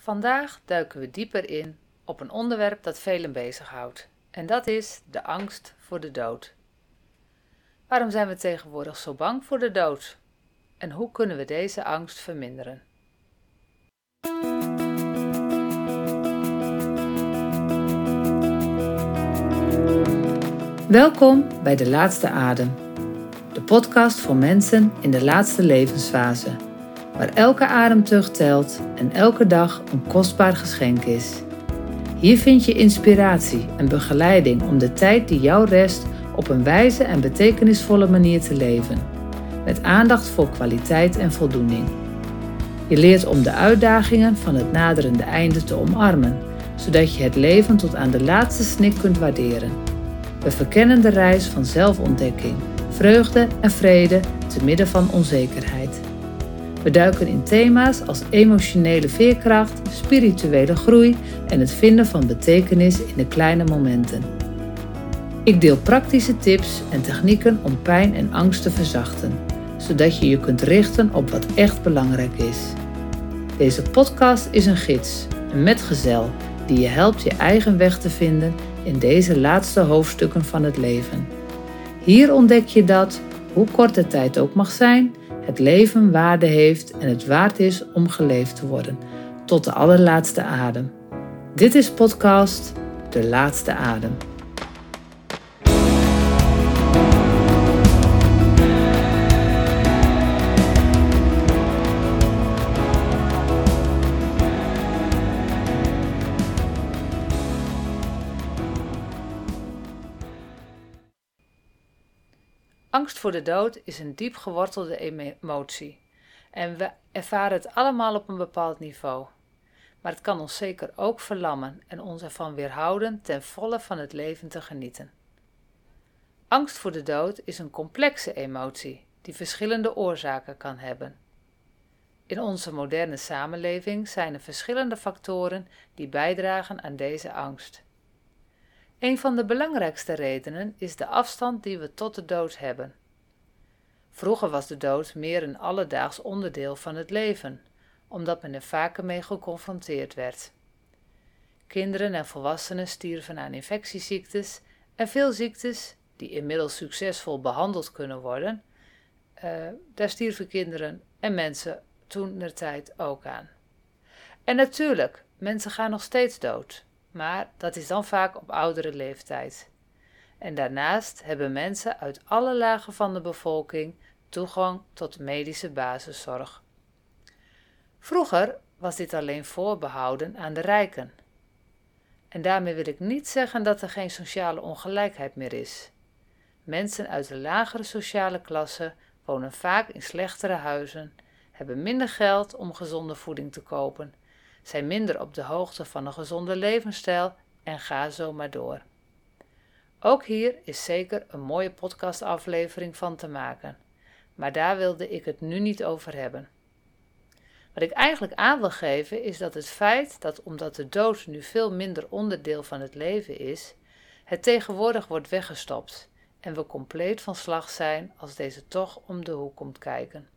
Vandaag duiken we dieper in op een onderwerp dat velen bezighoudt, en dat is de angst voor de dood. Waarom zijn we tegenwoordig zo bang voor de dood? En hoe kunnen we deze angst verminderen? Welkom bij De Laatste Adem, de podcast voor mensen in de laatste levensfase, waar elke ademteug telt en elke dag een kostbaar geschenk is. Hier vind je inspiratie en begeleiding om de tijd die jou rest op een wijze en betekenisvolle manier te leven, met aandacht voor kwaliteit en voldoening. Je leert om de uitdagingen van het naderende einde te omarmen, zodat je het leven tot aan de laatste snik kunt waarderen. We verkennen de reis van zelfontdekking, vreugde en vrede te midden van onzekerheid. We duiken in thema's als emotionele veerkracht, spirituele groei en het vinden van betekenis in de kleine momenten. Ik deel praktische tips en technieken om pijn en angst te verzachten, zodat je je kunt richten op wat echt belangrijk is. Deze podcast is een gids, een metgezel, die je helpt je eigen weg te vinden in deze laatste hoofdstukken van het leven. Hier ontdek je dat, hoe kort de tijd ook mag zijn, het leven waarde heeft en het waard is om geleefd te worden, tot de allerlaatste adem. Dit is podcast De Laatste Adem. Angst voor de dood is een diep gewortelde emotie en we ervaren het allemaal op een bepaald niveau. Maar het kan ons zeker ook verlammen en ons ervan weerhouden ten volle van het leven te genieten. Angst voor de dood is een complexe emotie die verschillende oorzaken kan hebben. In onze moderne samenleving zijn er verschillende factoren die bijdragen aan deze angst. Een van de belangrijkste redenen is de afstand die we tot de dood hebben. Vroeger was de dood meer een alledaags onderdeel van het leven, omdat men er vaker mee geconfronteerd werd. Kinderen en volwassenen stierven aan infectieziektes en veel ziektes, die inmiddels succesvol behandeld kunnen worden, uh, daar stierven kinderen en mensen toen der tijd ook aan. En natuurlijk, mensen gaan nog steeds dood maar dat is dan vaak op oudere leeftijd. En daarnaast hebben mensen uit alle lagen van de bevolking toegang tot medische basiszorg. Vroeger was dit alleen voorbehouden aan de rijken. En daarmee wil ik niet zeggen dat er geen sociale ongelijkheid meer is. Mensen uit de lagere sociale klasse wonen vaak in slechtere huizen, hebben minder geld om gezonde voeding te kopen zijn minder op de hoogte van een gezonde levensstijl en ga zo maar door. Ook hier is zeker een mooie podcastaflevering van te maken, maar daar wilde ik het nu niet over hebben. Wat ik eigenlijk aan wil geven is dat het feit dat omdat de dood nu veel minder onderdeel van het leven is, het tegenwoordig wordt weggestopt en we compleet van slag zijn als deze toch om de hoek komt kijken.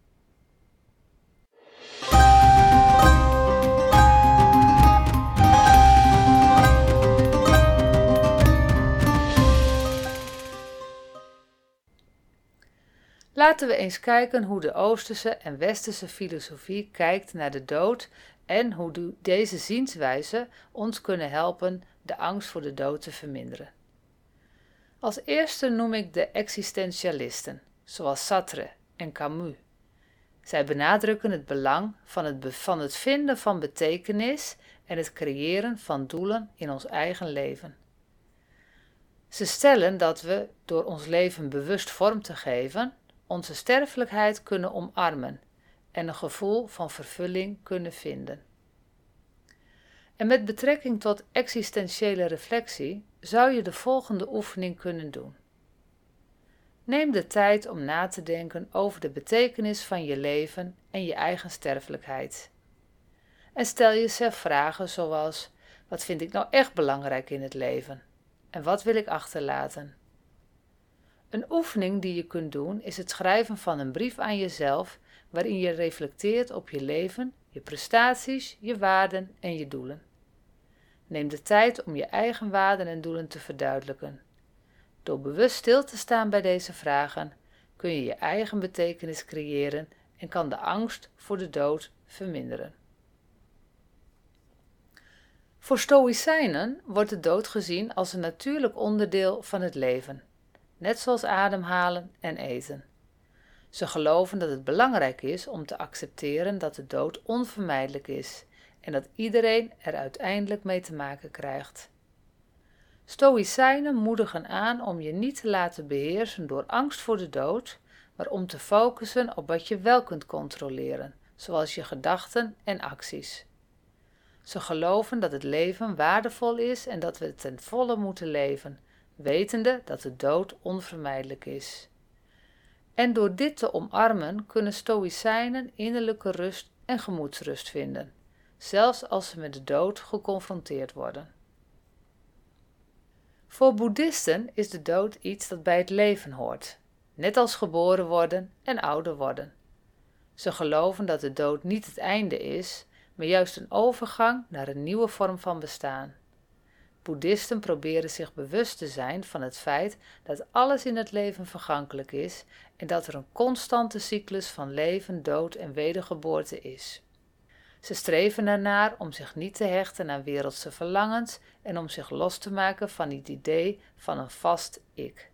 Laten we eens kijken hoe de Oosterse en Westerse filosofie kijkt naar de dood en hoe deze zienswijzen ons kunnen helpen de angst voor de dood te verminderen. Als eerste noem ik de existentialisten, zoals Sartre en Camus. Zij benadrukken het belang van het, van het vinden van betekenis en het creëren van doelen in ons eigen leven. Ze stellen dat we door ons leven bewust vorm te geven, onze sterfelijkheid kunnen omarmen en een gevoel van vervulling kunnen vinden. En met betrekking tot existentiële reflectie zou je de volgende oefening kunnen doen. Neem de tijd om na te denken over de betekenis van je leven en je eigen sterfelijkheid. En stel jezelf vragen zoals: wat vind ik nou echt belangrijk in het leven? En wat wil ik achterlaten? Een oefening die je kunt doen is het schrijven van een brief aan jezelf waarin je reflecteert op je leven je prestaties, je waarden en je doelen. Neem de tijd om je eigen waarden en doelen te verduidelijken. Door bewust stil te staan bij deze vragen kun je je eigen betekenis creëren en kan de angst voor de dood verminderen. Voor Stoïcijnen wordt de dood gezien als een natuurlijk onderdeel van het leven, net zoals ademhalen en eten. Ze geloven dat het belangrijk is om te accepteren dat de dood onvermijdelijk is en dat iedereen er uiteindelijk mee te maken krijgt. Stoïcijnen moedigen aan om je niet te laten beheersen door angst voor de dood, maar om te focussen op wat je wel kunt controleren, zoals je gedachten en acties. Ze geloven dat het leven waardevol is en dat we het ten volle moeten leven, wetende dat de dood onvermijdelijk is. En door dit te omarmen kunnen Stoïcijnen innerlijke rust en gemoedsrust vinden, zelfs als ze met de dood geconfronteerd worden. Voor boeddhisten is de dood iets dat bij het leven hoort, net als geboren worden en ouder worden. Ze geloven dat de dood niet het einde is, maar juist een overgang naar een nieuwe vorm van bestaan. Boeddhisten proberen zich bewust te zijn van het feit dat alles in het leven vergankelijk is en dat er een constante cyclus van leven, dood en wedergeboorte is. Ze streven ernaar om zich niet te hechten aan wereldse verlangens en om zich los te maken van het idee van een vast ik.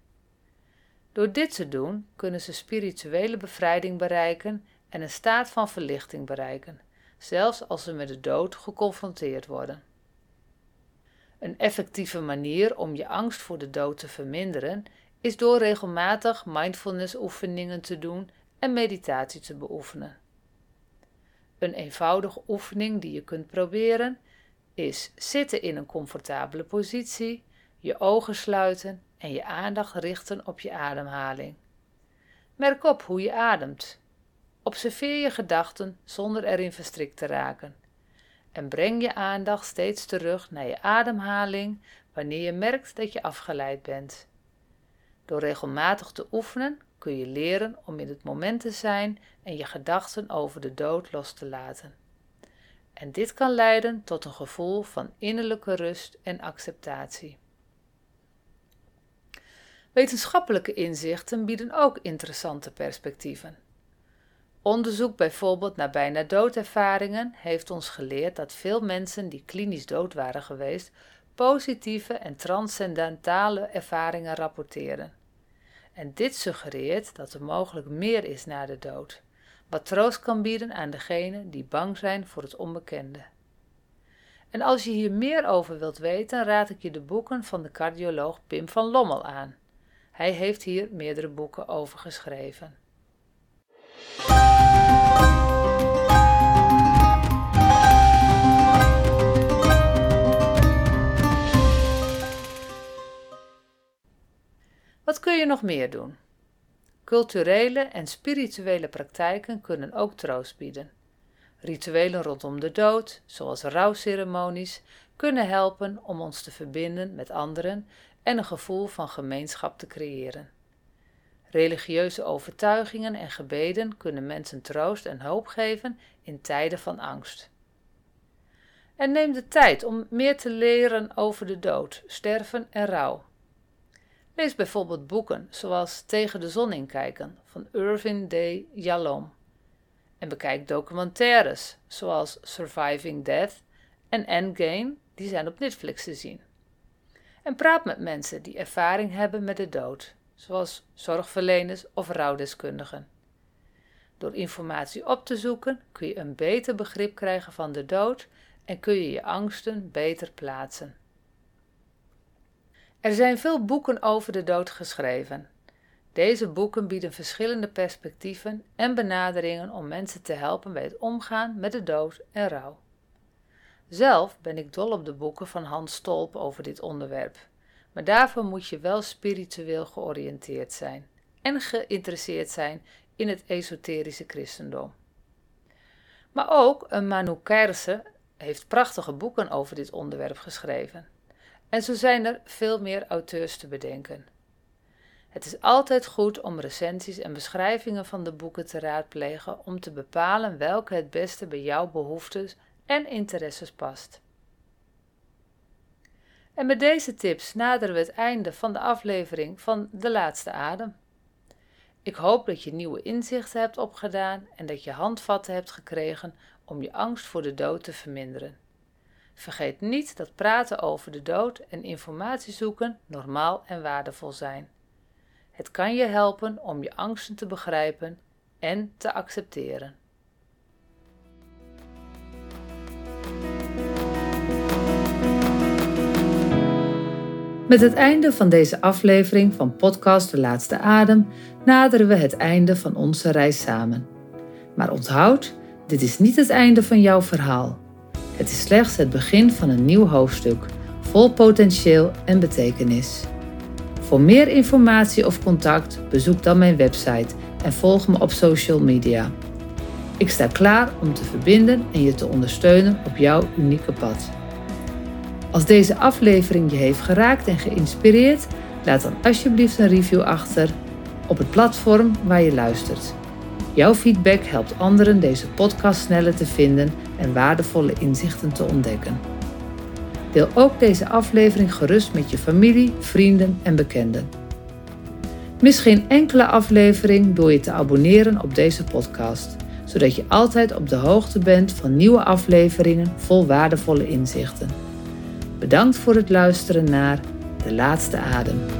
Door dit te doen kunnen ze spirituele bevrijding bereiken en een staat van verlichting bereiken, zelfs als ze met de dood geconfronteerd worden. Een effectieve manier om je angst voor de dood te verminderen is door regelmatig mindfulness oefeningen te doen en meditatie te beoefenen. Een eenvoudige oefening die je kunt proberen is zitten in een comfortabele positie, je ogen sluiten en je aandacht richten op je ademhaling. Merk op hoe je ademt. Observeer je gedachten zonder erin verstrikt te raken. En breng je aandacht steeds terug naar je ademhaling wanneer je merkt dat je afgeleid bent. Door regelmatig te oefenen kun je leren om in het moment te zijn en je gedachten over de dood los te laten. En dit kan leiden tot een gevoel van innerlijke rust en acceptatie. Wetenschappelijke inzichten bieden ook interessante perspectieven. Onderzoek bijvoorbeeld naar bijna doodervaringen heeft ons geleerd dat veel mensen die klinisch dood waren geweest, positieve en transcendentale ervaringen rapporteren. En dit suggereert dat er mogelijk meer is na de dood, wat troost kan bieden aan degenen die bang zijn voor het onbekende. En als je hier meer over wilt weten, raad ik je de boeken van de cardioloog Pim van Lommel aan. Hij heeft hier meerdere boeken over geschreven. Wat kun je nog meer doen? Culturele en spirituele praktijken kunnen ook troost bieden. Rituelen rondom de dood, zoals rouwceremonies, kunnen helpen om ons te verbinden met anderen en een gevoel van gemeenschap te creëren. Religieuze overtuigingen en gebeden kunnen mensen troost en hoop geven in tijden van angst. En neem de tijd om meer te leren over de dood, sterven en rouw. Lees bijvoorbeeld boeken zoals Tegen de zon inkijken van Irvin D. Yalom. En bekijk documentaires zoals Surviving Death en Endgame, die zijn op Netflix te zien. En praat met mensen die ervaring hebben met de dood, zoals zorgverleners of rouwdeskundigen. Door informatie op te zoeken kun je een beter begrip krijgen van de dood en kun je je angsten beter plaatsen. Er zijn veel boeken over de dood geschreven. Deze boeken bieden verschillende perspectieven en benaderingen om mensen te helpen bij het omgaan met de dood en rouw. Zelf ben ik dol op de boeken van Hans Stolp over dit onderwerp, maar daarvoor moet je wel spiritueel georiënteerd zijn en geïnteresseerd zijn in het esoterische christendom. Maar ook een Manu Kerse heeft prachtige boeken over dit onderwerp geschreven. En zo zijn er veel meer auteurs te bedenken. Het is altijd goed om recensies en beschrijvingen van de boeken te raadplegen om te bepalen welke het beste bij jouw behoeftes en interesses past. En met deze tips naderen we het einde van de aflevering van De Laatste Adem. Ik hoop dat je nieuwe inzichten hebt opgedaan en dat je handvatten hebt gekregen om je angst voor de dood te verminderen. Vergeet niet dat praten over de dood en informatie zoeken normaal en waardevol zijn. Het kan je helpen om je angsten te begrijpen en te accepteren. Met het einde van deze aflevering van podcast De Laatste Adem naderen we het einde van onze reis samen. Maar onthoud, dit is niet het einde van jouw verhaal. Het is slechts het begin van een nieuw hoofdstuk, vol potentieel en betekenis. Voor meer informatie of contact bezoek dan mijn website en volg me op social media. Ik sta klaar om te verbinden en je te ondersteunen op jouw unieke pad. Als deze aflevering je heeft geraakt en geïnspireerd, laat dan alsjeblieft een review achter op het platform waar je luistert. Jouw feedback helpt anderen deze podcast sneller te vinden en waardevolle inzichten te ontdekken. Deel ook deze aflevering gerust met je familie, vrienden en bekenden. Mis geen enkele aflevering door je te abonneren op deze podcast, zodat je altijd op de hoogte bent van nieuwe afleveringen vol waardevolle inzichten. Bedankt voor het luisteren naar De Laatste Adem.